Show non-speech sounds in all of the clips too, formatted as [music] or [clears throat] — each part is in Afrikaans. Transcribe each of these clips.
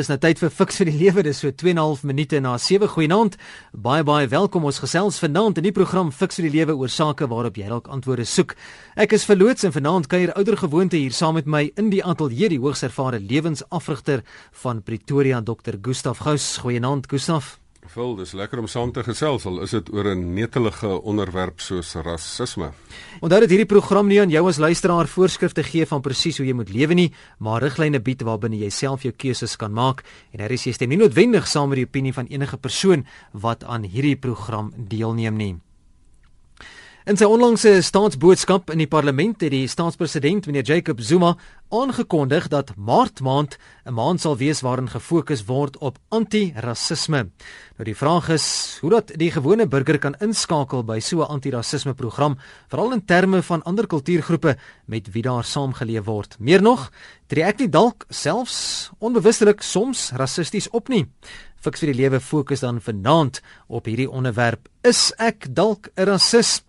Is nou tyd vir fiks vir die lewe. Dis so 2 en 'n half minute na 7 goeienaand. Baie baie welkom ons gesels vanaand in die program Fiks vir die lewe oor sake waarop jy dalk antwoorde soek. Ek is verloots en vanaand kuier ouer gewoonte hier saam met my in die ateljee die hoogs ervare lewensafrigter van Pretoria Dr. Gustaf Gous. Goeienaand Gustaf. Phil, dis lekker om saam te gesels al is dit oor 'n netelige onderwerp soos rasisme. Onthou dat hierdie program nie aan jou as luisteraar voorskrifte gee van presies hoe jy moet lewe nie, maar riglyne bied waarbinne jy self jou keuses kan maak en hier is jy stem nie noodwendig saam met die opinie van enige persoon wat aan hierdie program deelneem nie. In sy onlangse staatsboodskap in die parlement het die staatspresident meneer Jacob Zuma aangekondig dat Maart maand 'n maand sal wees waarin gefokus word op anti-rassisme. Nou die vraag is hoe dat die gewone burger kan inskakel by so 'n anti-rassisme program, veral in terme van ander kultuurgroepe met wie daar saamgeleef word. Meer nog, tree ek nie dalk selfs onbewustelik soms rassisties op nie. Fiks vir die lewe fokus dan vanaand op hierdie onderwerp. Is ek dalk 'n rasis?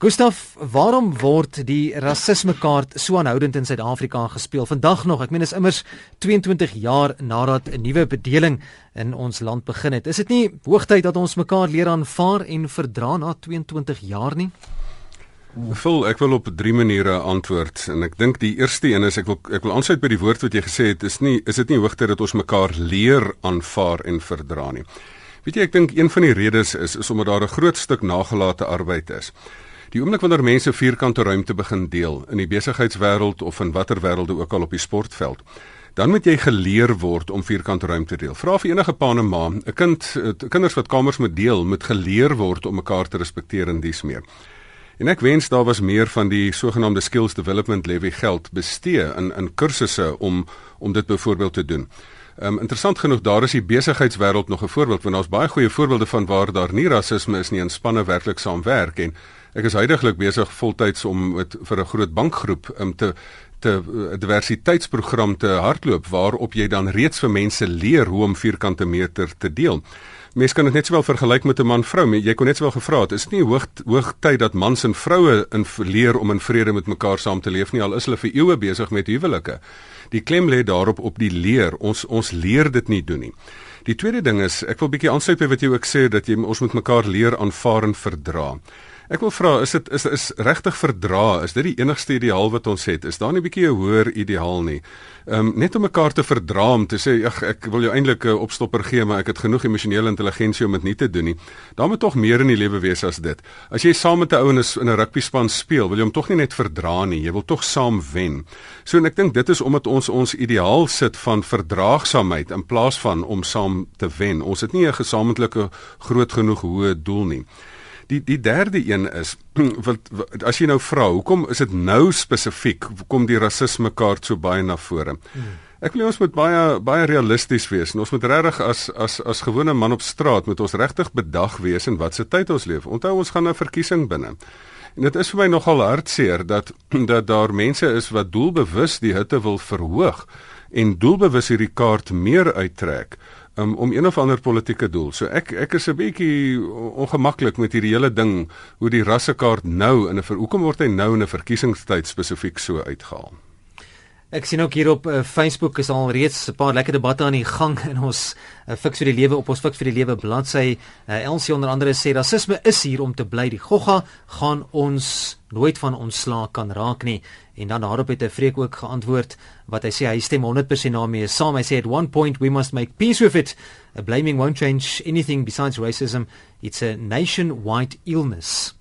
Gustaf, waarom word die rasisme kaart so aanhoudend in Suid-Afrika gespeel vandag nog? Ek meen is immers 22 jaar nadat 'n nuwe bedeling in ons land begin het. Is dit nie hoogtyd dat ons mekaar leer aanvaar en verdra na 22 jaar nie? Vul, ek wil op drie maniere antwoord en ek dink die eerste een is ek wil ek wil aansluit by die woord wat jy gesê het is nie is dit nie hoogtyd dat ons mekaar leer aanvaar en verdra nie. Weet jy ek dink een van die redes is is omdat daar 'n groot stuk nagelate arbeid is. Die oomblik wanneer mense vierkante ruimte begin deel in die besigheidswêreld of in watter wêrelde ook al op die sportveld dan moet jy geleer word om vierkante ruimte te deel. Vra vir enige pa en ma, 'n kind, kinders wat kamers moet deel, moet geleer word om mekaar te respekteer en dis meer. En ek wens daar was meer van die sogenaamde skills development levy geld bestee in in kursusse om om dit byvoorbeeld te doen. Ehm um, interessant genoeg daar is die besigheidswêreld nog 'n voorbeeld want daar's baie goeie voorbeelde van waar daar nie rasisme is nie en spanne werklik saamwerk en ek is heidaglik besig voltyds om met vir 'n groot bankgroep um, te te diversiteitsprogram te hardloop waarop jy dan reeds vir mense leer hoe om vierkante meter te deel. Mense kan dit net sowel vergelyk met 'n man-vrou. Jy kon net sowel gevra het, is nie hoog hoog tyd dat mans en vroue in leer om in vrede met mekaar saam te leef nie al is hulle vir eeue besig met huwelike. Die klem lê daarop op die leer. Ons ons leer dit nie doen nie. Die tweede ding is, ek wil bietjie aansluit by wat jy ook sê dat jy ons moet mekaar leer aanvaar en verdra. Ek wil vra, is dit is is regtig verdra? Is dit die enigste ideaal wat ons het? Is daar nie 'n bietjie 'n hoër ideaal nie? Ehm um, net om mekaar te verdra om te sê, ag ek wil jou eintlik 'n opstopper gee, maar ek het genoeg emosionele intelligensie om dit nie te doen nie. Daar moet tog meer in die lewe wees as dit. As jy saam met 'n ou in 'n rugby span speel, wil jy hom tog nie net verdra nie, jy wil tog saam wen. So en ek dink dit is omdat ons ons ideaal sit van verdraagsaamheid in plaas van om saam te wen. Ons het nie 'n gesamentlike groot genoeg hoë doel nie. Die die derde een is [clears throat] wat, wat as jy nou vra, hoekom is dit nou spesifiek kom die rasisme kaart so baie na vore? Hmm. Ek wil ons moet baie baie realisties wees. En ons moet regtig as as as gewone man op straat moet ons regtig bedag wees in watter tyd ons leef. Onthou ons gaan 'n verkiesing binne. En dit is vir my nogal hartseer dat [clears throat] dat daar mense is wat doelbewus die hitte wil verhoog en doelbewus hierdie kaart meer uittrek um, om een of ander politieke doel. So ek ek is 'n bietjie ongemaklik met hierdie hele ding hoe die rassekaart nou in 'n hoekom word hy nou in 'n verkiesingstyd spesifiek so uitgehaal. Ek sien ook hier op uh, Facebook is al reeds 'n paar lekker debatte aan die gang [laughs] in ons uh, Fix vir die Lewe op ons Fix vir die Lewe bladsy. Uh, Elsie onder andere sê rasisme is hier om te bly. Die gogga gaan ons nooit van ontslaa kan raak nie. En dan daarop het 'n vreek ook geantwoord wat hy sê hy stem 100% daarmee saam. Hy sê at one point we must make peace with it. A blaming won't change anything besides racism. It's a nationwide illness.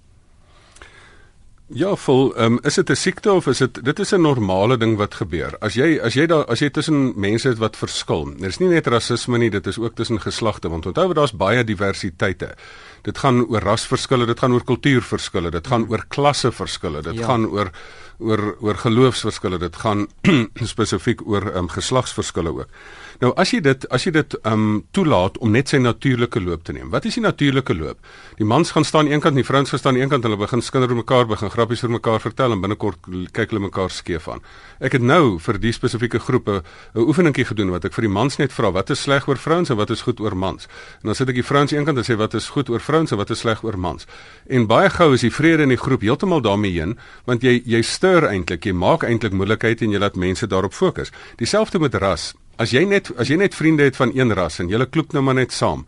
Ja, vol, ehm um, is dit 'n siekte of is dit dit is 'n normale ding wat gebeur. As jy as jy daar as jy tussen mense het wat verskil. Is nie net rasisme nie, dit is ook tussen geslagte want onthou daar's baie diversiteite. Dit gaan oor rasverskille, dit gaan oor kultuurverskille, dit gaan oor klasseverskille, dit ja. gaan oor oor oor geloofsverskille, dit gaan [clears throat] spesifiek oor ehm um, geslagsverskille ook. Nou as jy dit as jy dit ehm um, toelaat om net sy natuurlike loop te neem. Wat is die natuurlike loop? Die mans gaan staan aan een kant en die vrouens gaan staan aan een kant, hulle begin skinder mekaar, begin grappies vir mekaar vertel en binnekort kyk hulle mekaar skeef aan. Ek het nou vir die spesifieke groepe 'n oefeningkie gedoen wat ek vir die mans net vra, wat is sleg oor vrouens en wat is goed oor mans? En dan sit ek die vrouens aan een kant en sê wat is goed oor vrouens en wat is sleg oor mans? En baie gou is die vrede in die groep heeltemal daarmee heen, want jy jy stuur eintlik, jy maak eintlik moeilikheid en jy laat mense daarop fokus. Dieselfde met ras As jy net as jy net vriende het van een ras en julle klop nou maar net saam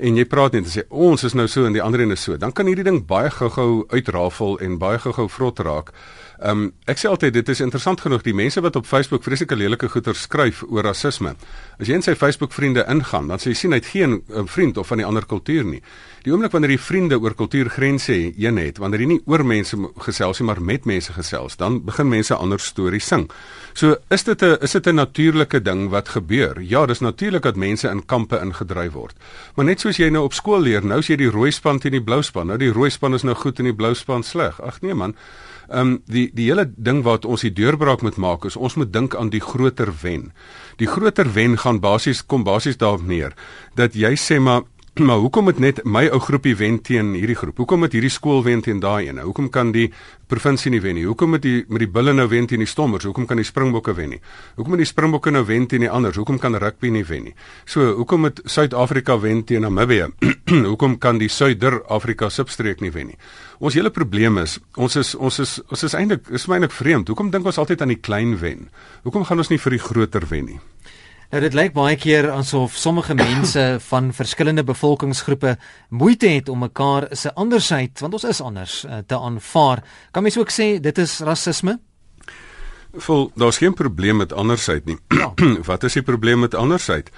en jy praat net en sê ons is nou so en die ander een is so, dan kan hierdie ding baie gou-gou uitrafel en baie gou-gou vrot raak. Ehm um, ek sê altyd dit is interessant genoeg die mense wat op Facebook vreeslike lelike goeie skryf oor rasisme. As jy in sy Facebook vriende ingaan, dan sê jy sien hy het geen um, vriend of van die ander kultuur nie. Die oomblik wanneer jy vriende oor kultuurgrense een het, wanneer jy nie oor mense gesels nie, maar met mense gesels, dan begin mense ander stories sing. So is dit 'n is dit 'n natuurlike ding wat gebeur. Ja, dis natuurlik dat mense in kampe ingedryf word. Maar net soos jy nou op skool leer, nou is jy die rooi span teen die blou span. Nou die rooi span is nou goed en die blou span sleg. Ag nee man. Ehm um, die die hele ding wat ons die deurbraak moet maak is ons moet dink aan die groter wen. Die groter wen gaan basies kom basies daarop neer dat jy sê maar [clears throat] Maar hoekom het net my ou groepie wen teen hierdie groep? Hoekom het hierdie skool wen teen daai ene? Hoekom kan die provinsie nie wen nie? Hoekom het die met die bulle nou wen teen die stommers? Hoekom kan die springbokke wen nie? Hoekom het die springbokke nou wen teen die anders? Hoekom kan rugby nie wen nie? So, hoekom het Suid-Afrika wen teen Namibië? [clears throat] hoekom kan die Suider-Afrika substreek nie wen nie? Ons hele probleem is, ons is ons is ons is eintlik is my eintlik vreemd. Hoekom dink ons altyd aan die klein wen? Hoekom gaan ons nie vir die groter wen nie? Nou dit lyk baie keer asof sommige mense van verskillende bevolkingsgroepe moeite het om mekaar se andersheid, want ons is anders, eh, te aanvaar. Kan mens ook sê dit is rasisme? Vol, daar's geen probleem met andersheid nie. Ja. [clears throat] Wat is die probleem met andersheid?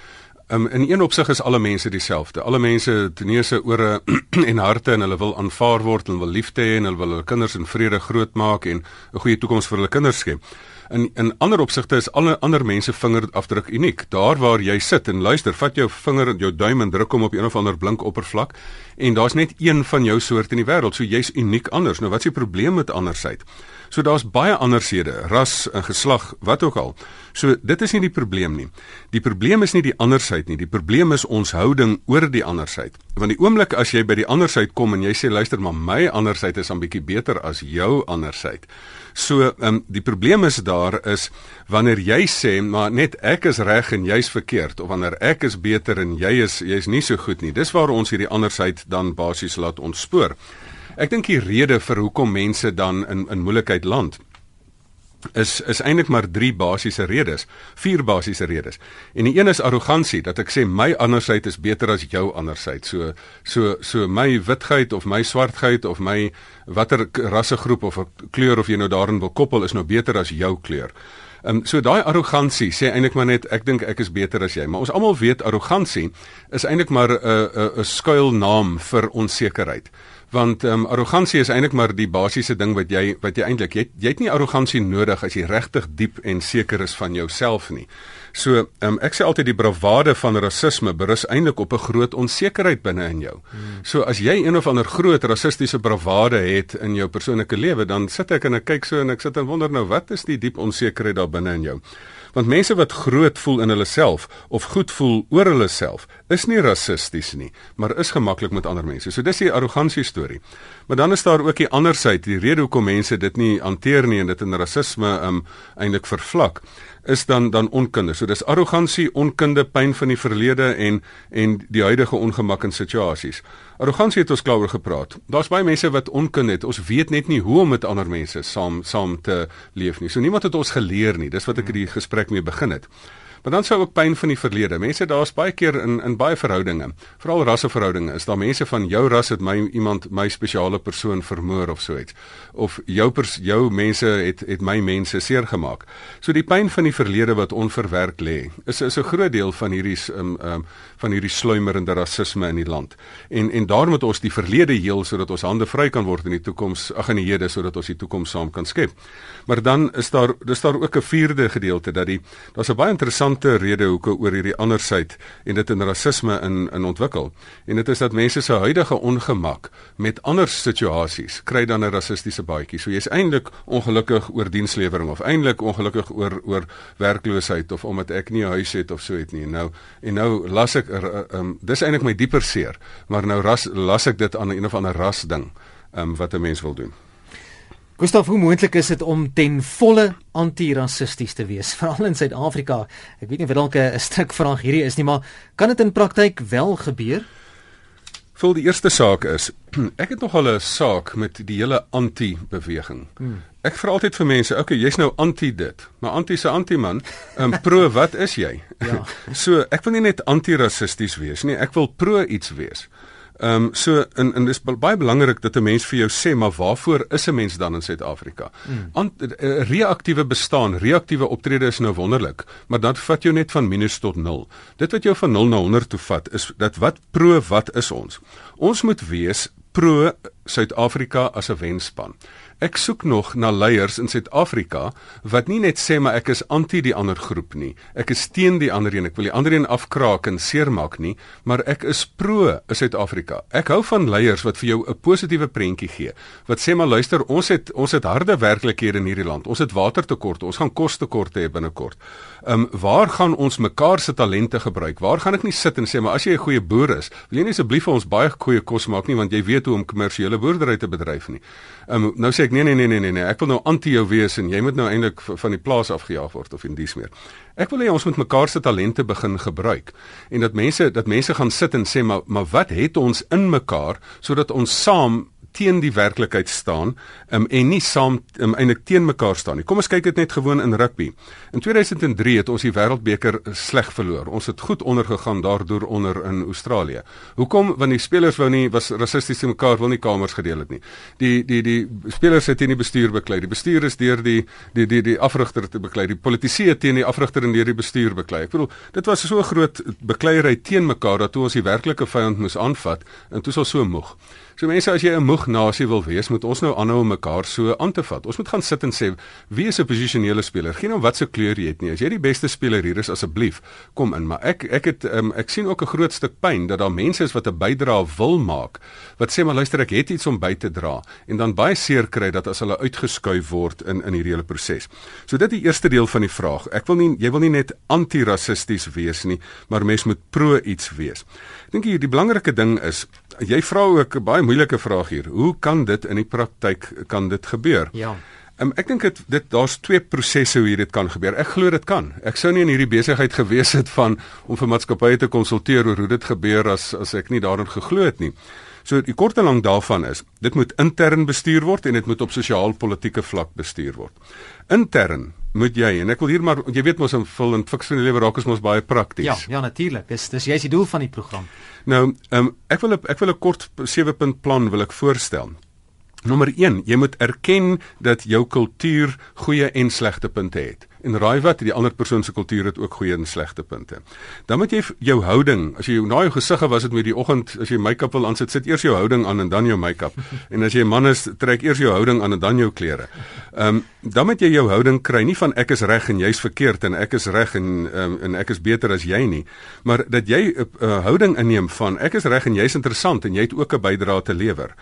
Um, in een opsig is alle mense dieselfde. Alle mense het neuse, ore [clears throat] en harte en hulle wil aanvaar word en wil liefde hê en hulle wil hulle kinders in vrede grootmaak en 'n goeie toekoms vir hulle kinders skep. In in ander opsigte is alle ander mense vingerafdruk uniek. Daar waar jy sit en luister, vat jou vinger en jou duim en druk hom op een of ander blink oppervlak en daar's net een van jou soort in die wêreld. So jy's uniek anders. Nou wat is die probleem met andersheid? So daar's baie andershede, ras geslag, wat ook al. So dit is nie die probleem nie. Die probleem is nie die andersheid nie. Die probleem is ons houding oor die andersheid. Want die oomblik as jy by die andersheid kom en jy sê luister maar my andersheid is 'n bietjie beter as jou andersheid. So, ehm um, die probleem is daar is wanneer jy sê maar net ek is reg en jy's verkeerd of wanneer ek is beter en jy is jy's nie so goed nie. Dis waar ons hierdie andersheid dan basies laat ontspoor. Ek dink die rede vir hoekom mense dan in in moeilikheid land is is eintlik maar drie basiese redes, vier basiese redes. En die een is arrogansie, dat ek sê my andersheid is beter as jou andersheid. So so so my witheid of my swartheid of my watter rassegroep of kleur of jy nou daarin wil koppel is nou beter as jou kleur. Ehm um, so daai arrogansie sê eintlik maar net ek dink ek is beter as jy, maar ons almal weet arrogansie is eintlik maar 'n 'n 'n skuilnaam vir onsekerheid want ehm um, arrogansie is eintlik maar die basiese ding wat jy wat jy eintlik jy, jy het nie arrogansie nodig as jy regtig diep en seker is van jouself nie. So ehm um, ek sê altyd die bravade van rasisme berus eintlik op 'n groot onsekerheid binne in jou. Hmm. So as jy een of ander groot rassistiese bravade het in jou persoonlike lewe, dan sit ek en ek kyk so en ek sit en wonder nou wat is die diep onsekerheid daar binne in jou? Want mense wat groot voel in hulle self of goed voel oor hulle self, is nie rassisties nie, maar is gemaklik met ander mense. So dis die arrogansie storie. Maar dan is daar ook die ander sy, die rede hoekom mense dit nie hanteer nie en dit in rasisme um eintlik vervlak is dan dan onkunde. So dis arrogansie, onkunde, pyn van die verlede en en die huidige ongemak in situasies. Arrogansie het ons klaar gepraat. Daar's baie mense wat onkunde het. Ons weet net nie hoe om met ander mense saam saam te leef nie. So niemand het ons geleer nie. Dis wat ek hierdie gesprek mee begin het. Maar dan sou ook pyn van die verlede. Mense daar's baie keer in in baie verhoudinge, veral rasseverhoudinge, is daar mense van jou ras het my iemand my spesiale persoon vermoor of so iets. Of jou pers, jou mense het het my mense seer gemaak. So die pyn van die verlede wat onverwerk lê, is is 'n groot deel van hierdie um, um van hierdie sluimerende rasisme in die land. En en daarom moet ons die verlede heel sodat ons hande vry kan word in die toekoms, ag in die hede sodat ons die toekoms saam kan skep. Maar dan is daar dis daar ook 'n vierde gedeelte dat die daar's 'n baie interessante rede hoekom oor hierdie andersheid en dit in rasisme in in ontwikkel. En dit is dat mense se huidige ongemak met ander situasies kry dan 'n rassistiese baadjie. So jy's eintlik ongelukkig oor dienslewering of eintlik ongelukkig oor oor werkloosheid of omdat ek nie 'n huis het of so iets nie. Nou en nou las ek um, dis eintlik my dieper seer, maar nou ras las ek dit aan 'n of ander ras ding um, wat 'n mens wil doen. Gustav, hoe moontlik is dit om ten volle antirassisties te wees, [laughs] veral in Suid-Afrika? Ek weet nie of dit dalk 'n stuk vraag hierdie is nie, maar kan dit in praktyk wel gebeur? Vol die eerste saak is [clears throat] ek het nogal 'n saak met die hele anti-beweging. Hmm. Ek vra altyd vir mense, okay, jy's nou anti dit, maar anti se anti man, um, [laughs] pro wat is jy? Ja. [laughs] so ek wil nie net anti-rassisties wees nie, ek wil pro iets wees. Ehm um, so en en dis baie belangrik dat 'n mens vir jou sê maar waarvoor is 'n mens dan in Suid-Afrika? Mm. Reaktiewe bestaan, reaktiewe optrede is nou wonderlik, maar dan vat jou net van minus tot 0. Dit wat jou van 0 na 100 toe vat is dat wat pro wat is ons? Ons moet wees pro Suid-Afrika as 'n wenspan. Ek soek nog na leiers in Suid-Afrika wat nie net sê maar ek is anti die ander groep nie. Ek is teen die ander een. Ek wil die ander een afkraak en seermaak nie, maar ek is pro Suid-Afrika. Ek hou van leiers wat vir jou 'n positiewe prentjie gee. Wat sê maar luister, ons het ons het harde werklikhede in hierdie land. Ons het watertekorte, ons gaan kostekorte hê binnekort. Ehm um, waar gaan ons mekaar se talente gebruik? Waar gaan ek nie sit en sê maar as jy 'n goeie boer is, wil jy nie asseblief vir ons baie goeie kos maak nie want jy weet hoe om kommersiële boerdery te bedryf nie. Ehm um, nou sê ek nee nee nee nee nee nee, ek wil nou anti jou wees en jy moet nou eintlik van die plaas afgejaag word of in dies meer. Ek wil hê ons moet mekaar se talente begin gebruik en dat mense dat mense gaan sit en sê maar maar wat het ons in mekaar sodat ons saam teen die werklikheid staan um, en nie saam um, eintlik teen mekaar staan nie. Kom ons kyk dit net gewoon in rugby. In 2003 het ons die Wêreldbeker sleg verloor. Ons het goed ondergegaan daardeur onder in Australië. Hoekom? Want die spelers wou nie was rassisties te mekaar wil nie kamers gedeel het nie. Die die die spelers het teen die bestuur beklei. Die bestuur is deur die die die die afrigter te beklei. Die politici het teen die afrigter en deur die bestuur beklei. Ek bedoel, dit was so groot bekleierery teen mekaar dat toe ons die werklike vyand moes aanvat en toe was so moeg. So mense as jy 'n moeg nasie wil wees, moet ons nou aanhou om mekaar so aan te vat. Ons moet gaan sit en sê wie is 'n posisionele speler? Geen om wat se kleur jy het nie. As jy die beste speler hier is asseblief, kom in. Maar ek ek het um, ek sien ook 'n groot stuk pyn dat daar mense is wat 'n bydrae wil maak. Wat sê maar luister ek het iets om by te dra en dan baie seer kry dat as hulle uitgeskuif word in in hierdie hele proses. So dit is die eerste deel van die vraag. Ek wil nie jy wil nie net anti-rassisties wees nie, maar mens moet pro iets wees. Dink hier die belangrike ding is jy vra ook baie moeilike vraag hier. Hoe kan dit in die praktyk kan dit gebeur? Ja. Um, ek dink dit dit daar's twee prosesse hoe dit kan gebeur. Ek glo dit kan. Ek sou nie in hierdie besigheid gewees het van om vir maatskappye te konsulteer oor hoe dit gebeur as as ek nie daarin geglo het nie. So die kort en lank daarvan is, dit moet intern bestuur word en dit moet op sosiaal-politieke vlak bestuur word. Intern moet jy en ek wil hier maar jy weet mos in vul en fiks van die lewe raak is mos baie prakties. Ja, ja natuurlik. Dis dis jy's die doel van die program. Nou, ehm um, ek wil ek wil 'n kort 7 punt plan wil ek voorstel. Nommer 1, jy moet erken dat jou kultuur goeie en slegte punte het en raai wat die ander persoon se kultuur het ook goeie en slegte punte. Dan moet jy jou houding, as jy na jou gesig was dit met die oggend as jy make-up wil aansit, sit eers jou houding aan en dan jou make-up. [laughs] En as jy 'n man is, trek eers jou houding aan en dan jou klere. Ehm um, dan moet jy jou houding kry nie van ek is reg en jy's verkeerd en ek is reg en um, en ek is beter as jy nie, maar dat jy 'n uh, houding inneem van ek is reg en jy's interessant en jy het ook 'n bydrae te lewer.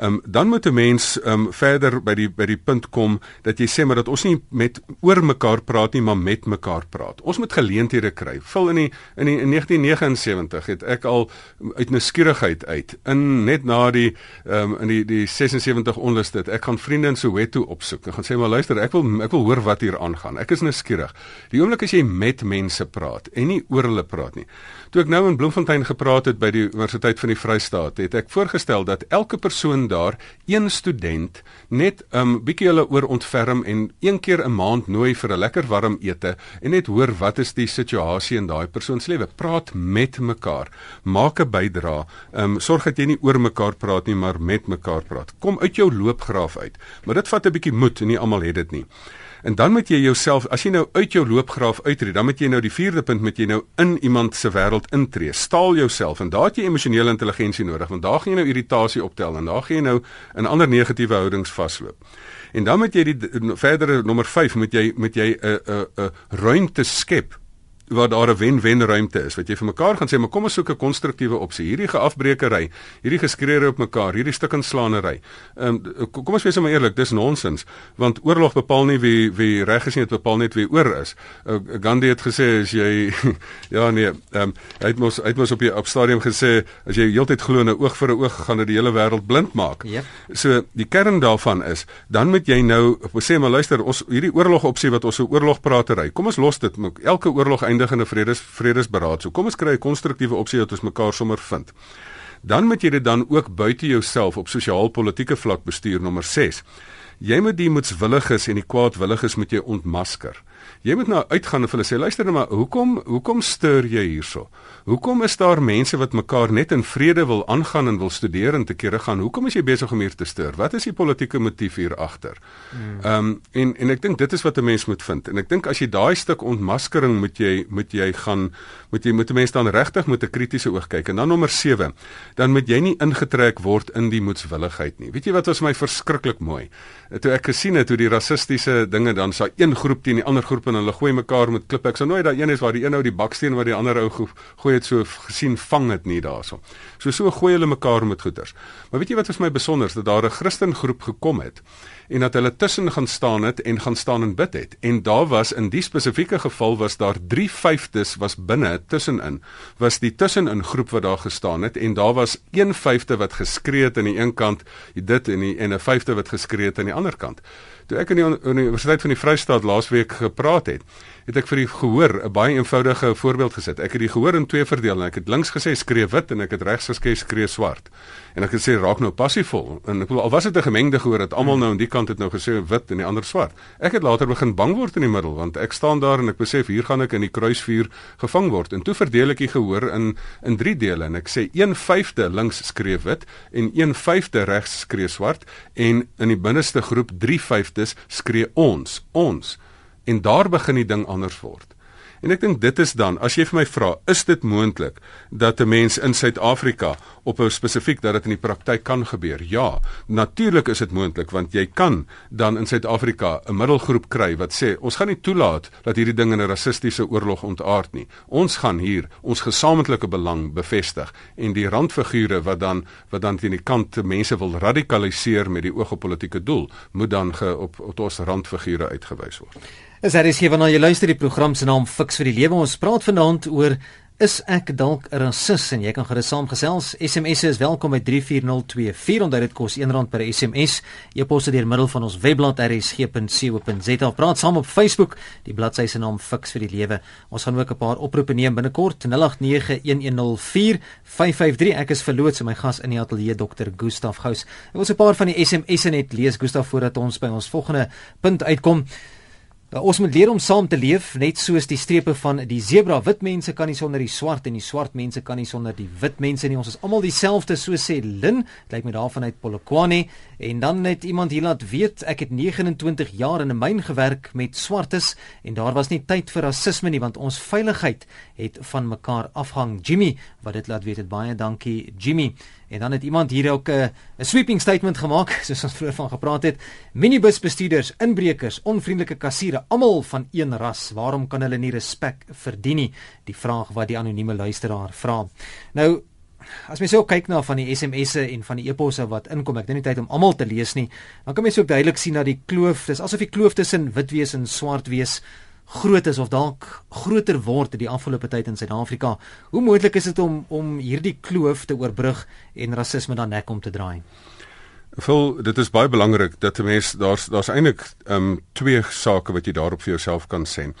Ehm um, dan moet 'n mens ehm um, verder by die by die punt kom dat jy sê maar dat ons nie met oor mekaar praat nie, maar met mekaar praat. Ons moet geleenthede kry. Vul in die in die in 1979 het ek al uit nuuskierigheid uit in net na die ehm um, in die die 76 onlus dit. Ek gaan vriende in Soweto opsoek. Ek gaan sê maar luister, ek wil ek wil hoor wat hier aangaan. Ek is nuuskierig. Die oomblik as jy met mense praat en nie oor hulle praat nie. Toe ek nou in Bloemfontein gepraat het by die Universiteit van die Vrystaat, het ek voorgestel dat elke persoon daar, een student, net 'n um, bietjie hulle oor ontferm en een keer 'n maand nooi vir 'n lekker warm ete en net hoor wat is die situasie in daai persoon se lewe. Praat met mekaar. Maak 'n bydrae. Ehm um, sorg dat jy nie oor mekaar praat nie, maar met mekaar praat. Kom uit jou loopgraaf uit. Maar dit vat 'n bietjie moed en nie almal het dit nie. En dan moet jy jouself as jy nou uit jou loopgraaf uitreed, dan moet jy nou die vierde punt met jy nou in iemand se wêreld intree. Staal jouself en daar het jy emosionele intelligensie nodig want daar gaan jy nou irritasie optel en daar gaan jy nou in ander negatiewe houdings vasloop. En dan moet jy die verdere nommer 5 moet jy moet jy 'n 'n 'n ruimte skep waar daar 'n wen-wen ruimte is wat jy vir mekaar gaan sê maar kom ons soek 'n konstruktiewe opsie. Hierdie geafbreekery hierdie geskreeure op mekaar hierdie stuk in slaanery um, kom ons wees maar eerlik dis nonsens want oorlog bepaal nie wie wie reg is nie dit bepaal net wie oor is. Uh, Gandhi het gesê as jy [laughs] ja nee um, hy het mos hy het mos op die op stadium gesê as jy heeltyd glo 'n oog vir 'n oog gaan dit die hele wêreld blind maak. Yep. so die kern daarvan is dan moet jy nou sê maar luister ons hierdie oorlog opsie wat ons so oorlogpratery kom ons los dit elke oorlog eindig in 'n vredes vredesberaad. So kom ons kry 'n konstruktiewe opsie dat ons mekaar sommer vind. dan moet jy dit dan ook buite jouself op sosiaal-politieke vlak bestuur nommer 6. Jy moet die moetswilliges en die kwaadwilliges moet jy ontmasker. Jy moet nou uitgaan en vir hulle sê luister nou maar hoekom hoekom stuur jy hierso? Hoekom is daar mense wat mekaar net in vrede wil aangaan en wil studeer en te kere gaan? Hoekom is jy besig om hier te stuur? Wat is die politieke motief hier agter? Hmm. Ehm um, en en ek dink dit is wat 'n mens moet vind. En ek dink as jy daai stuk ontmaskering moet jy moet jy gaan moet jy moet 'n mens dan regtig met 'n kritiese oog kyk. En dan nommer 7, dan moet jy nie ingetrek word in die moetswilligheid nie. Weet jy wat was my verskriklik mooi? Toe ek gesien het hoe die rassistiese dinge dan sa een groep teen die ander groep en hulle gooi mekaar met klippe. Ek sou nooit daai een is waar die een ou die baksteen wat die ander ou gooi het so gesien vang dit nie daarso. So so gooi hulle mekaar met goeters. Maar weet jy wat was my besonder dat daar 'n Christen groep gekom het en dat hulle tussen gaan staan het en gaan staan en bid het. En daar was in die spesifieke geval was daar 3/5 was binne tussenin. Was die tussenin groep wat daar gestaan het en daar was 1/5 wat geskree het aan die een kant, dit en die en 'n 5de wat geskree het aan die ander kant. Toe ek in die Universiteit van die Vrystaat laasweek gepraat het, het ek vir die gehoor 'n baie eenvoudige voorbeeld gesit. Ek het die gehoor in twee verdeel en ek het links gesê skree wit en ek het regs gesê skree swart. En ek het gesê raak nou passievol. En ek bedoel al was dit 'n gemengde gehoor dat almal nou aan die kant het nou gesê wit en die ander swart. Ek het later begin bang word in die middel want ek staan daar en ek besef hier gaan ek in die kruisvuur gevang word. En toe verdeel ek die gehoor in in drie dele en ek sê 1/5de links skree wit en 1/5de regs skree swart en in die binneste groep 3/5des skree ons ons en daar begin die ding anders word. En ek dink dit is dan, as jy vir my vra, is dit moontlik dat 'n mens in Suid-Afrika op 'n spesifiek dat dit in die praktyk kan gebeur? Ja, natuurlik is dit moontlik want jy kan dan in Suid-Afrika 'n middelgroep kry wat sê ons gaan nie toelaat dat hierdie ding in 'n rassistiese oorlog ontaard nie. Ons gaan hier ons gesamentlike belang bevestig en die randfigure wat dan wat dan teen die kant mense wil radikaliseer met die oog op politieke doel, moet dan ge, op op ons randfigure uitgewys word. Is daar is hier wanneer jy luister die program se naam Fix vir die Lewe. Ons praat vanaand oor is ek dalk 'n rassis en jy kan gerus saamgesels. SMS is welkom by 34024. Onthou dit kos R1 per SMS. E-posse deur middel van ons webblad rsg.co.za. Praat saam op Facebook. Die bladsy se naam Fix vir die Lewe. Ons gaan ook 'n paar oproepe neem binnekort 0891104553. Ek is verloots en my gas in die ateljee Dr. Gustaf Gous. Ek wil 'n paar van die SMS'e net lees Gustaf voordat ons by ons volgende punt uitkom. Nou, ons moet leer om saam te leef, net soos die strepe van die sebra. Wit mense kan nie sonder die swart en die swart mense kan nie sonder die wit mense nie. Ons is almal dieselfde, so sê Lin. Dit lyk my daarvan uit Polokwane. En dan net iemand hier laat weet, ek het 29 jaar in 'n myn gewerk met swartes en daar was nie tyd vir rasisme nie want ons veiligheid het van mekaar afhang. Jimmy, wat dit laat weet, het baie dankie Jimmy. En dan het iemand hier ook 'n uh, sweeping statement gemaak [laughs] soos ons vroeër van gepraat het. Minibusbestuurders, inbrekers, onvriendelike kassiere, almal van een ras. Waarom kan hulle nie respek verdien nie? Die vraag wat die anonieme luisteraar vra. Nou As mens ook kyk na van die SMS'e en van die e-posse wat inkom, ek het nie tyd om almal te lees nie. Dan kan mens ook duidelik sien dat die kloof, dis asof die kloof tussen wit wees en swart wees groot is of dalk groter word in die afgelope tyd in Suid-Afrika. Hoe moontlik is dit om om hierdie kloof te oorbrug en rasisme dan nek om te draai? Vol dit is baie belangrik dat 'n mens daar's daar's eintlik ehm um, twee sake wat jy daarop vir jouself kan sê.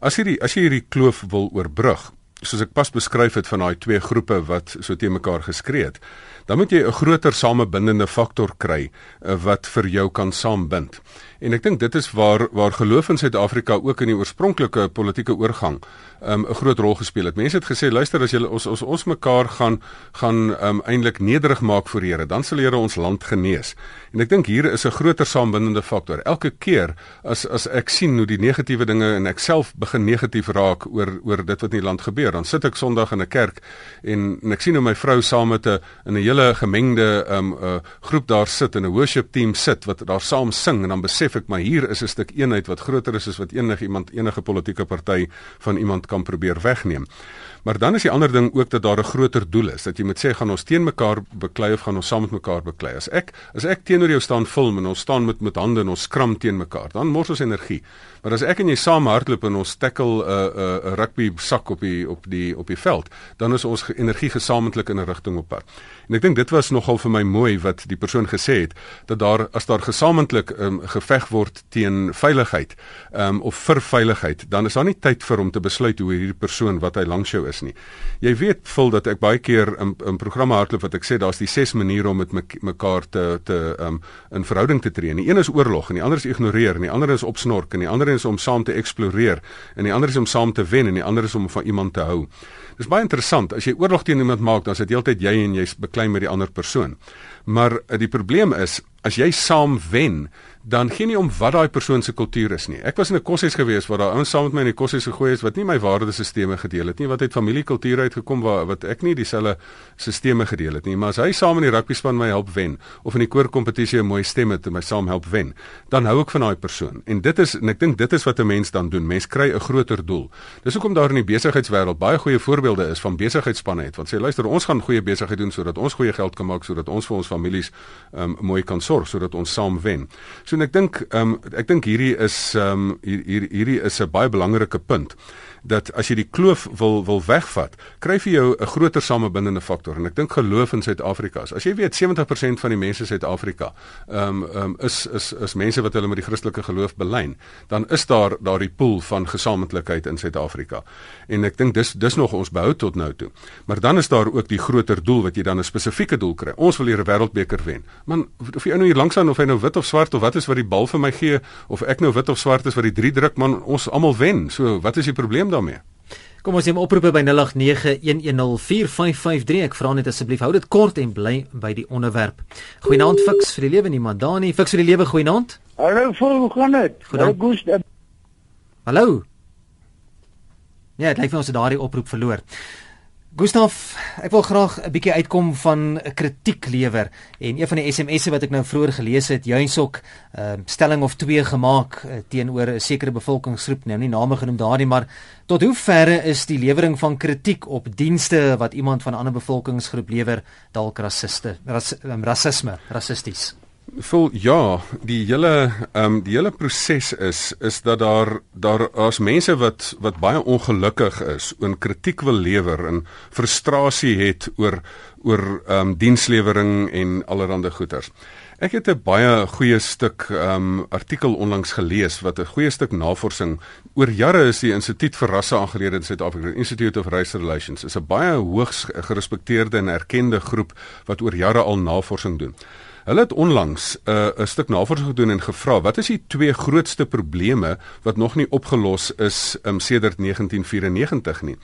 As jy die, as jy hierdie kloof wil oorbrug, soos ek pas beskryf het van daai twee groepe wat so teen mekaar geskree het, dan moet jy 'n groter samebindende faktor kry uh, wat vir jou kan saambind. En ek dink dit is waar waar geloof in Suid-Afrika ook in die oorspronklike politieke oorgang um, 'n groot rol gespeel het. Mense het gesê, luister as julle ons ons ons mekaar gaan gaan um, eintlik nederig maak voor die Here, dan sal die Here ons land genees. En ek dink hier is 'n groter saambindende faktor. Elke keer as as ek sien hoe die negatiewe dinge en ek self begin negatief raak oor oor dit wat in die land gebeur, dan sit ek Sondag in 'n kerk en en ek sien hoe my vrou saam met 'n in 'n hele gemengde um, uh, groep daar sit en 'n worship team sit wat daar saam sing en dan besef ek maar hier is 'n stuk eenheid wat groter is as wat enige iemand enige politieke party van iemand kan probeer wegneem. Maar dan is die ander ding ook dat daar 'n groter doel is. Dat jy moet sê gaan ons teen mekaar beklei of gaan ons saam met mekaar beklei. As ek as ek teenoor jou staan film en ons staan met met hande en ons skram teen mekaar, dan mors ons energie. Maar as ek en jy saam hardloop en ons tackle 'n uh, 'n uh, rugby sak op die op die op die veld, dan is ons energie gesamentlik in 'n rigting op pad. En ek dink dit was nogal vir my mooi wat die persoon gesê het dat daar as daar gesamentlik um, geveg word teen veiligheid um, of vir veiligheid, dan is daar nie tyd vir om te besluit hoe hierdie persoon wat hy langs jou is is nie. Jy weet vul dat ek baie keer in in programme hardloop wat ek sê daar's die ses maniere om met me, mekaar te te um in verhouding te tree. Die een is oorlog en die ander is ignoreer en die ander is opsnork en die ander is om saam te eksploreer en die ander is om saam te wen en die ander is om van iemand te hou. Dis baie interessant. As jy oorlog teen iemand maak, dan is dit heeltyd jy en jy's beklei met die ander persoon. Maar uh, die probleem is as jy saam wen, dan gee nie om wat daai persoon se kultuur is nie. Ek was in 'n koshuis gewees waar daai ouens saam met my in die koshuis gegooi is wat nie my waardesisteme gedeel het nie, wat uit familiekultuur uitgekom waar wat ek nie dieselfde sisteme gedeel het nie. Maar as hy saam in die rugby span my help wen of in die koorkompetisie 'n mooi stem het en my saam help wen, dan hou ek van daai persoon. En dit is en ek dink dit is wat 'n mens dan doen. Mens kry 'n groter doel. Dis hoekom daar in die besigheidswêreld baie goeie voorbeelde is van besigheidsspanne het wat sê luister, ons gaan goeie besigheid doen sodat ons goeie geld kan maak sodat ons vir ons families um, mooi kan sorg sodat ons saam wen. So en ek dink ehm um, ek dink hierdie is ehm um, hier hierdie is 'n baie belangrike punt dat as jy die kloof wil wil wegvat, kry jy jou 'n groter samebindende faktor en ek dink geloof in Suid-Afrika. As jy weet 70% van die mense in Suid-Afrika ehm um, um, is is is mense wat hulle met die Christelike geloof belyn, dan is daar daardie pool van gesamentlikheid in Suid-Afrika. En ek dink dis dis nog ons behou tot nou toe. Maar dan is daar ook die groter doel wat jy dan 'n spesifieke doel kry. Ons wil hier 'n wêreldbeker wen. Man, of jy nou hier langs aan of hy nou wit of swart of wat is wat die bal vir my gee of ek nou wit of swart is wat die drie druk man ons almal wen. So wat is die probleem daarmee? Kom ons neem oproepe by 0891104553. Ek vra net asseblief hou dit kort en bly by die onderwerp. Goeienaand Fix vir die lewe niemand daar nie. Fix vir die lewe goeienaand. Hallo, hoe gaan dit? Hallo. Ja, dit lyk vir ons het daardie oproep verloor. Gustaf, ek wil graag 'n bietjie uitkom van 'n kritiek lewer en een van die SMS'e wat ek nou vroeër gelees het, juinsok 'n uh, ehm, stelling of twee gemaak uh, teenoor 'n sekere bevolkingsgroep, nou nie name genoem daardie, maar tot hoe verre is die lewering van kritiek op dienste wat iemand van 'n ander bevolkingsgroep lewer dalk rassiste, ras, um, rasisme, rassisties? Vol ja, die hele ehm um, die hele proses is is dat daar daar as mense wat wat baie ongelukkig is, oor kritiek wil lewer en frustrasie het oor oor ehm um, dienslewering en allerlei goeters. Ek het 'n baie goeie stuk ehm um, artikel onlangs gelees wat 'n goeie stuk navorsing oor jare is die Instituut vir Rasse aangelede in Suid-Afrika, Institute of Race Relations, is 'n baie hoogs gerespekteerde en erkende groep wat oor jare al navorsing doen. Hulle het onlangs 'n uh, stuk navorsing gedoen en gevra wat is die twee grootste probleme wat nog nie opgelos is um, sedert 1994 nie.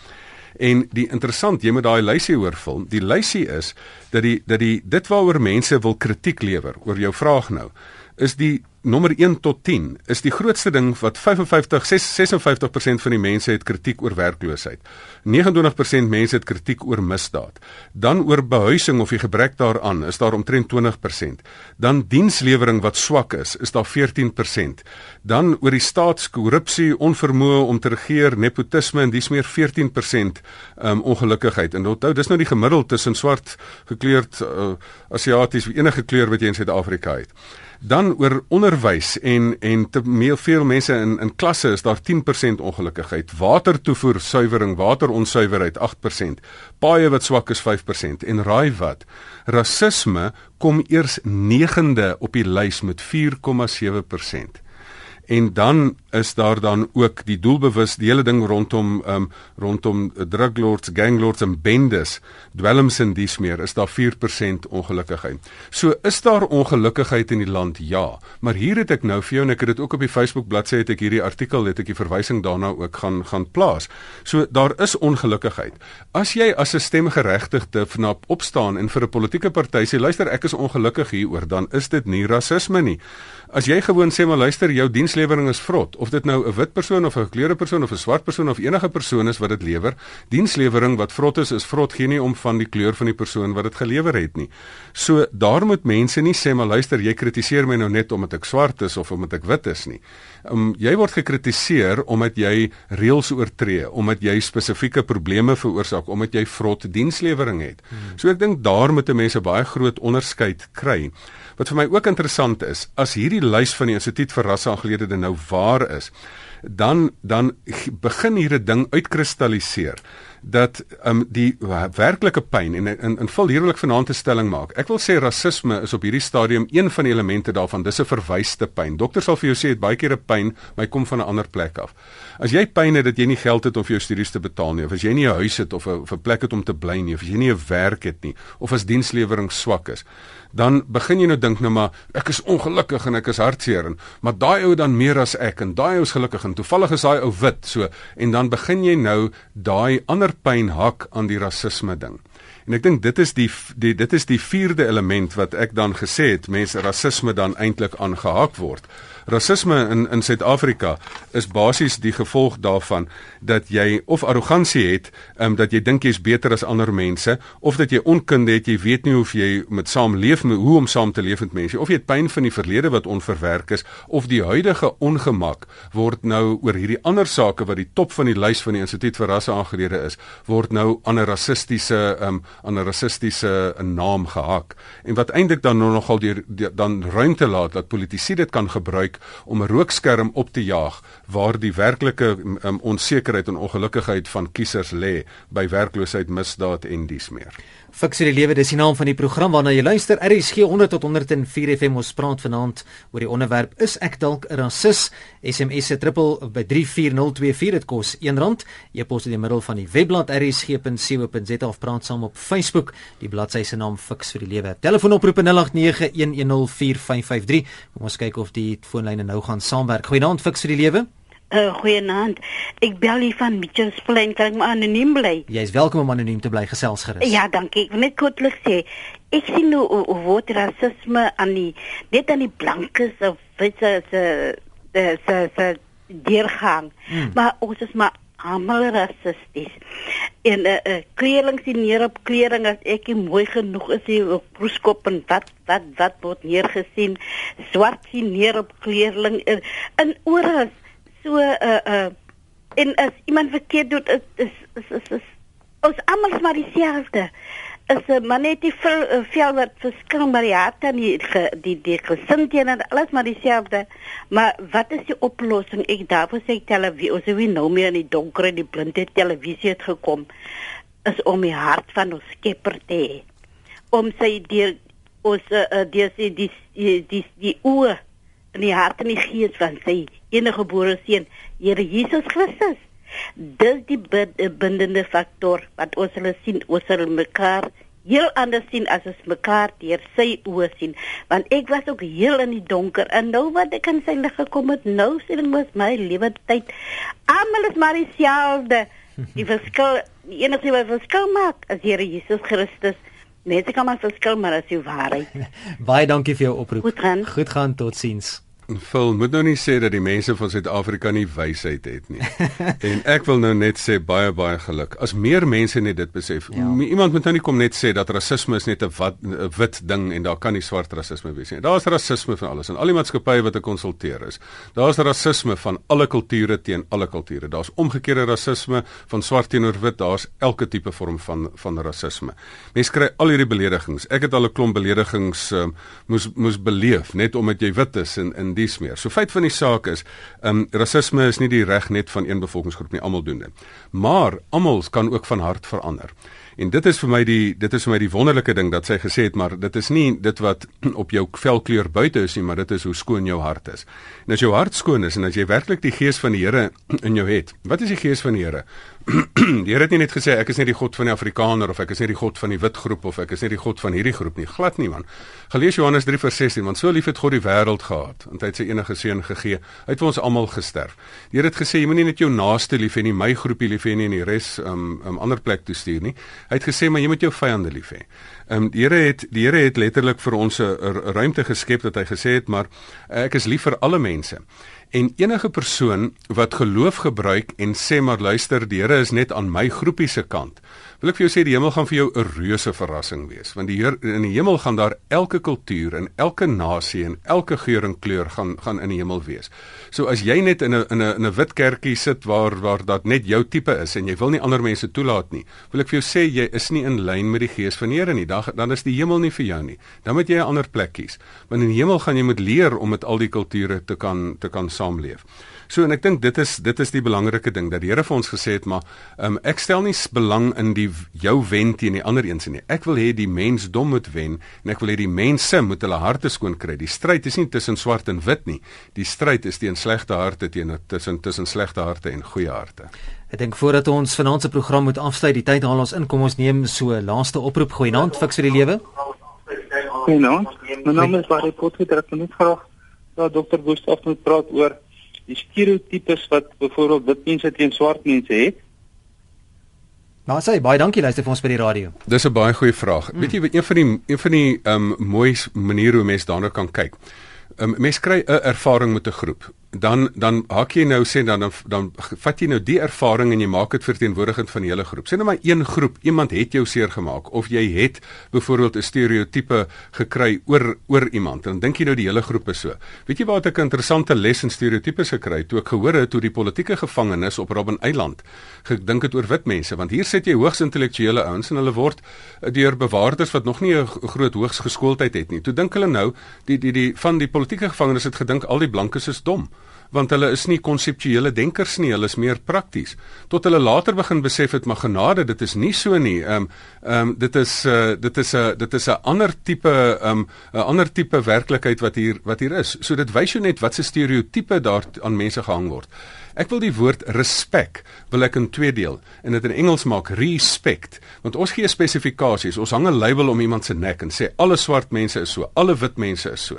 En die interessant, jy moet daai lysie oorvul. Die lysie is dat die dat die dit waaroor mense wil kritiek lewer oor jou vraag nou is die nommer 1 tot 10 is die grootste ding wat 55 56% van die mense het kritiek oor werkloosheid. 29% mense het kritiek oor misdaad. Dan oor behuising of die gebrek daaraan is daar omtrent 20%. Dan dienslewering wat swak is, is daar 14%. Dan oor die staatskorrupsie, onvermoë om te regeer, nepotisme en dis meer 14% um, ongelukkigheid. En onthou, dis nou die gemiddeld tussen swart gekleurd uh, asiaties of enige kleur wat jy in Suid-Afrika het dan oor onderwys en en te veel mense in in klasse is daar 10% ongelukkigheid. Watertoevoer suiwering, wateronsuiverheid 8%. Paaie wat swak is 5% en raai wat? Rasisme kom eers 9de op die lys met 4,7%. En dan is daar dan ook die doelbewus die hele ding rondom um rondom druglords, ganglords en bendes, dwelms en dies meer is daar 4% ongelukkigheid. So is daar ongelukkigheid in die land? Ja, maar hier het ek nou vir jou en ek het dit ook op die Facebook bladsy het ek hierdie artikel het ek die verwysing daarna ook gaan gaan plaas. So daar is ongelukkigheid. As jy as 'n stemgeregtigde vanop opstaan en vir 'n politieke party sê luister ek is ongelukkig hieroor, dan is dit nie rasisme nie. As jy gewoon sê maar luister jou dienslewering is vrot of dit nou 'n wit persoon of 'n gekleurde persoon of 'n swart persoon of enige persoon is wat dit lewer, dienslewering wat vrot is is vrot geen nie om van die kleur van die persoon wat dit gelewer het nie. So daar moet mense nie sê maar luister jy kritiseer my nou net omdat ek swart is of omdat ek wit is nie. Um, jy word gekritiseer omdat jy reëls oortree, omdat jy spesifieke probleme veroorsaak, omdat jy vrot dienslewering het. Hmm. So ek dink daar moet mense baie groot onderskeid kry. Wat vir my ook interessant is, as hierdie lys van die Instituut vir Rasseaangelegenhede nou waar is, dan dan begin hier 'n ding uitkristalliseer dat um die werklike pyn en in in vol hierlik vanaand te stelling maak. Ek wil sê rasisme is op hierdie stadium een van die elemente daarvan. Dis 'n verwyste pyn. Dokter sal vir jou sê dit baie keer 'n pyn, maar hy kom van 'n ander plek af. As jy pyn het dat jy nie geld het om vir jou studies te betaal nie, of as jy nie 'n huis het of 'n 'n plek het om te bly nie, of as jy nie 'n werk het nie, of as dienslewering swak is, dan begin jy nou dink nou maar ek is ongelukkig en ek is hartseer en maar daai ou dan meer as ek en daai ou is gelukkig en toevallig is daai ou wit so en dan begin jy nou daai ander pyn hak aan die rasisme ding. En ek dink dit is die, die dit is die vierde element wat ek dan gesê het mense rasisme dan eintlik aangehak word. Rasisme in in Suid-Afrika is basies die gevolg daarvan dat jy of arrogansie het, ehm um, dat jy dink jy's beter as ander mense of dat jy onkunde het, jy weet nie hoe jy met saamleef met hoe om saam te leef met mense of jy het pyn van die verlede wat onverwerk is of die huidige ongemak word nou oor hierdie ander sake wat die top van die lys van die instituut vir rasse aangelede is, word nou aan 'n rassistiese ehm um, aan 'n rassistiese naam gehak. En wat eintlik dan nou nogal die dan ruimte laat dat politici dit kan gebruik gebruik om 'n rookskerm op te jaag waar die werklike um, onsekerheid en ongelukkigheid van kiesers lê by werkloosheid, misdaad en dies meer. Fiksie die lewe dis die naam van die program waarna jy luister. RSG 100 tot 104 FM ons praat vanaand oor die onderwerp is ek dalk 'n rasis? SMS se triple by 34024 dit kos R1. E-pos in die middel van die webblad rsg.co.za of praat saam op Facebook. Die bladsy se naam Fiks vir die lewe. Telefoonoproep 0891104553. Kom ons kyk of die foonlyne nou gaan saamwerk. Goeienaand Fiks vir die lewe. Uh, Goeienaand. Ek bel hier van Mitchells Plain, kan ek maar anoniem bly? Jy is welkom om anoniem te bly, gesels gerus. Ja, dankie. Ek wil net kortlik sê, ek sien nou hoe word rasisme aan die net aan die blankes of witse se se se deurgang. Hmm. Maar ons is maar almal rassisties. En uh, uh, kleerling sien neer op klering as ek nie mooi genoeg is nie op proeskop en wat wat wat word neergesien. Swart sien neer op kleerling in, in oral so uh uh en as iemand verkeerd doen is is is, is, is ons almal maar dieselfde. Is 'n uh, maar net die veel, uh, veel wat verskil maar die hart en die die die gesindheid en alles maar dieselfde. Maar wat is die oplossing? Ek daarvoor sê ek televisie ons wie nou meer in die donker en die blinde televisie het gekom. Is om die hart van ons skepper te hê. Om sy deur ons uh, die die die die, die, die oë in die hart en die gees van sy enige gebore seun, Here Jesus Christus. Dis die bindende faktor wat ons hulle sien, ons hulle mekaar heel anders sien as ons mekaar deur sy oë sien. Want ek was ook heel in die donker en nou wat ek in sy lig gekom het, nou sien ek mos my lewe tyd. Almal is maar dieselfde. Die verskil, die enigste wat verskil maak is Here Jesus Christus. Net ek kan maar verskil maar as jy waarheid. [laughs] Baie dankie vir jou oproep. Goed gaan. Goed gaan totsiens. Phil moet nou nie sê dat die mense van Suid-Afrika nie wysheid het nie. [laughs] en ek wil nou net sê baie baie geluk. As meer mense net dit besef. Ja. Iemand moet nou nie kom net sê dat rasisme is net 'n wat 'n wit ding en daar kan nie swart rasisme wees nie. Daar's rasisme van alles en al die maatskappye wat ek konsulteer is. Daar's rasisme van alle kulture teen alle kulture. Daar's omgekeerde rasisme van swart teenoor wit. Daar's elke tipe vorm van van rasisme. Mense kry al hierdie beledigings. Ek het al 'n klomp beledigings um, moes moes beleef net omdat jy wit is en in dies meer. So feit van die saak is, ehm um, rasisme is nie die reg net van een bevolkingsgroep nie, almal doen dit. Maar almal kan ook van hart verander. En dit is vir my die dit is vir my die wonderlike ding dat sy gesê het maar dit is nie dit wat [clears throat] op jou velkleur buite is nie maar dit is hoe skoon jou hart is. En as jou hart skoon is en as jy werklik die gees van die Here [clears throat] in jou het. Wat is die gees van die Here? [clears throat] die Here het nie net gesê ek is nie die God van die Afrikaner of ek is nie die God van die wit groep of ek is nie die God van hierdie groep nie. Glad nie man. Gelees Johannes 3:16 want so lief het God die wêreld gehad en hy het sy enige seun gegee. Hy het vir ons almal gesterf. Die Here het gesê jy moenie net jou naaste lief hê nie, my groepie lief hê nie en die res um, um, ander plek toe stuur nie. Hy het gesê maar jy moet jou vyande lief hê. Ehm um, die Here het die Here het letterlik vir ons 'n ruimte geskep dat hy gesê het maar ek is lief vir alle mense. En enige persoon wat geloof gebruik en sê maar luister, die Here is net aan my groepie se kant, wil ek vir jou sê die hemel gaan vir jou 'n reuse verrassing wees, want die Heer in die hemel gaan daar elke kultuur en elke nasie en elke geur en kleur gaan gaan in die hemel wees. So as jy net in 'n in 'n 'n wit kerkie sit waar waar dat net jou tipe is en jy wil nie ander mense toelaat nie, wil ek vir jou sê jy is nie in lyn met die gees van die Here nie. Dan dan is die hemel nie vir jou nie. Dan moet jy 'n ander plek kies. Want in die hemel gaan jy moet leer om met al die kulture te kan te kan saamleef. So en ek dink dit is dit is die belangrike ding dat die Here vir ons gesê het maar um, ek stel nie belang in die jou wen teen die ander een se nie. Ek wil hê die mens dom moet wen en ek wil hê die mense moet hulle harte skoon kry. Die stryd is nie tussen swart en wit nie. Die stryd is teen slegte harte teen tussen tussen slegte harte en goeie harte. Ek dink voordat ons vanaand se program moet afsluit, die tyd haal ons in. Kom ons neem so laaste oproep goeienaand fiks vir die lewe. Goeienaand. My naam is Barry Potgieter. Ek wil net graag dat dokter Gustaf moet praat oor die stereotypes wat byvoorbeeld wit mense teen swart mense het? Nou sê baie dankie luister vir ons by die radio. Dis 'n baie goeie vraag. Mm. Weet jy een van die een van die ehm um, mooi maniere hoe mense daarna kan kyk. Ehm um, mense kry 'n ervaring met 'n groep dan dan haak jy nou sê dan dan, dan vat jy nou die ervaring en jy maak dit verteenwoordigend van die hele groep. Sê nou maar een groep, iemand het jou seer gemaak of jy het byvoorbeeld 'n stereotipe gekry oor oor iemand. Dan dink jy nou die hele groep is so. Weet jy waar ek 'n interessante les in stereotipes gekry toe ek gehoor het hoe die politieke gevangenes op Robben Eiland gedink het oor wit mense want hier sit jy hoogs intellektuele ouens en hulle word deur bewaarders wat nog nie 'n groot hoogs geskooldheid het nie. Toe dink hulle nou die die die van die politieke gevangenes het gedink al die blankes is dom want hulle is nie konseptuele denkers nie, hulle is meer prakties. Tot hulle later begin besef het maar genade, dit is nie so nie. Ehm um, ehm um, dit is uh dit is 'n uh, dit is 'n ander tipe ehm um, 'n ander tipe werklikheid wat hier wat hier is. So dit wys jou net wat se stereotipe daar aan mense gehang word. Ek wil die woord respek wil ek in twee deel en dit in Engels maak respect want ons gee spesifikasies ons hang 'n label om iemand se nek en sê alle swart mense is so alle wit mense is so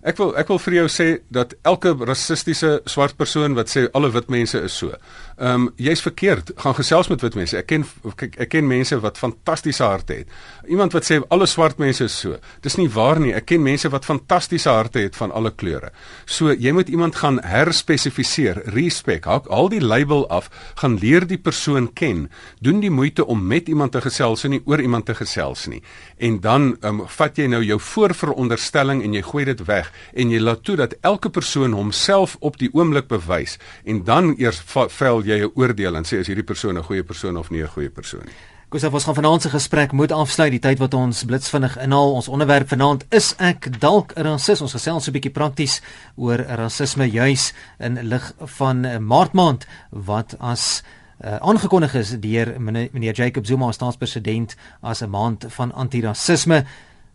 Ek wil ek wil vir jou sê dat elke rassistiese swart persoon wat sê alle wit mense is so. Ehm um, jy's verkeerd. Gaan gesels met wit mense. Ek ken ek, ek ken mense wat fantastiese harte het. Iemand wat sê alle swart mense is so. Dis nie waar nie. Ek ken mense wat fantastiese harte het van alle kleure. So jy moet iemand gaan herspesifiseer, respek. Haal al die label af, gaan leer die persoon ken. Doen die moeite om met iemand te gesels en nie oor iemand te gesels nie. En dan ehm um, vat jy nou jou voorveronderstelling en jy gooi dit weg en jy laat toe dat elke persoon homself op die oomblik bewys en dan eers vel jy 'n oordeel en sê is hierdie persoon 'n goeie persoon of nie 'n goeie persoon nie. Gustav, ons gaan vanaand se gesprek moet afsluit die tyd wat ons blitsvinnig inhaal. Ons onderwerp vanaand is ek dalk 'n rasis. Ons gesels 'n bietjie prakties oor rasisme juis in lig van Maart maand wat as uh, aangekondig is deur meneer Jacob Zuma as staatspresident as 'n maand van antirasisme.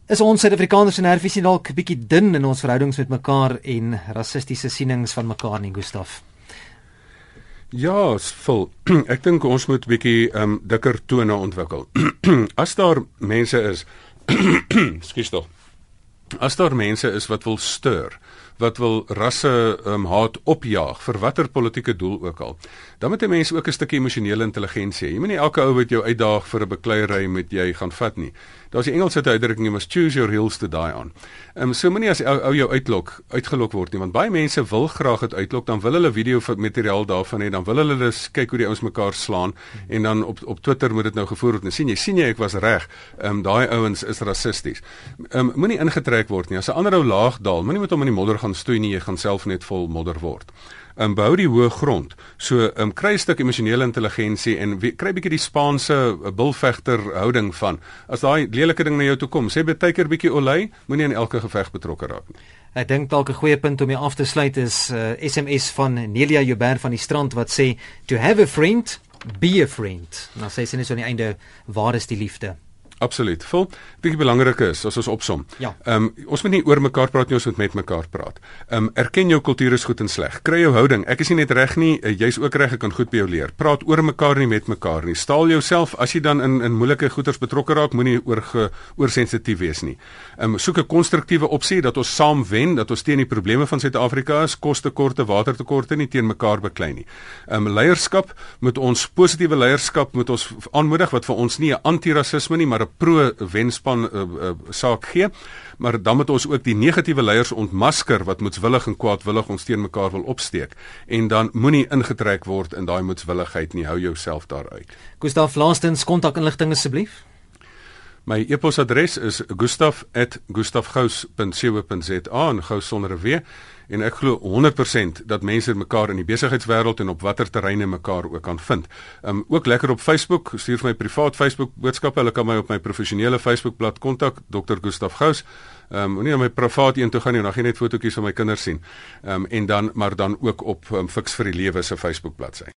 Is ons Suid-Afrikaners en herfies dalk bietjie dun in ons verhoudings met mekaar en rassistiese sienings van mekaar nie, Gustav? Ja, vol. [clears throat] Ek dink ons moet bietjie ehm um, dikker tone ontwikkel. [clears throat] As daar mense is, [clears throat] skuis tog. As daar mense is wat wil steur, wat wil rasse um, haat opjaag vir watter politieke doel ook al. Dan moet 'n mens ook 'n stukkie emosionele intelligensie hê. Jy moet nie elke ou wat jou uitdaag vir 'n bekleierery met jy gaan vat nie. Daar's die Engelse uitdrukking jy must choose your hills to die on. Ehm um, so moenie as ou, ou jou uitlok, uitgelok word nie, want baie mense wil graag dit uitlok, dan wil hulle video materiaal daarvan hê, dan wil hulle dus kyk hoe die ouens mekaar slaan en dan op op Twitter moet dit nou gevoer word. Nou sien jy, sien jy ek was reg. Ehm um, daai ouens is rassisties. Ehm um, moenie ingetrek word nie. As 'n ander ou laag daal, moenie met hom in die modder gaan stoei nie, jy gaan self net vol modder word. Ehm um, bou die hoë grond. So ehm um, kry 'n stuk emosionele intelligensie en wie, kry bietjie die Spaanse uh, bulvegter houding van. As daai lelike ding na jou toe kom, sê baie keer bietjie olei, moenie in elke geveg betrokke raak nie. Ek dink dalk 'n goeie punt om hier af te sluit is 'n uh, SMS van Nelia Joubert van die strand wat sê to have a friend be a friend. Nou sê sy net so aan die einde waar is die liefde? Absoluut. Vol. Ek dink die belangrike is as ons opsom. Ja. Ehm um, ons moet nie oor mekaar praat nie, ons moet met mekaar praat. Ehm um, erken jou kultuur is goed en sleg. Kry jou houding. Ek is nie net reg nie, uh, jy's ook reg, ek kan goed by jou leer. Praat oor mekaar nie met mekaar nie. Staal jouself as jy dan in in moeilike goeters betrokke raak, moenie oor ge, oor sensitief wees nie. Ehm um, soek 'n konstruktiewe opsie dat ons saam wen, dat ons teen die probleme van Suid-Afrika is, kostekorte, watertekorte nie teen mekaar beklei nie. Ehm um, leierskap moet ons positiewe leierskap moet ons aanmoedig wat vir ons nie 'n antirasisme nie, maar 'n pro wenspan uh, uh, saak gee, maar dan moet ons ook die negatiewe leiers ontmasker wat moetswillig en kwaadwillig ons teen mekaar wil opsteek en dan moenie ingetrek word in daai moetswilligheid nie. Hou jouself daaruit. Gustaf Laastens kontakinligting asseblief. My e-posadres is gustaf@gustafgous.co.za en gous sonder 'n w en ek glo 100% dat mense mekaar in die besigheidswêreld en op watter terreine mekaar ook kan vind. Um ook lekker op Facebook, stuur vir my privaat Facebook boodskappe. Hulle kan my op my professionele Facebook bladsy kontak, Dr. Gustaf Gous. Um moenie na my privaat een toe gaan nie, dan gaan jy net fotootjies van my kinders sien. Um en dan maar dan ook op um, Fix vir die Lewe se Facebook bladsy.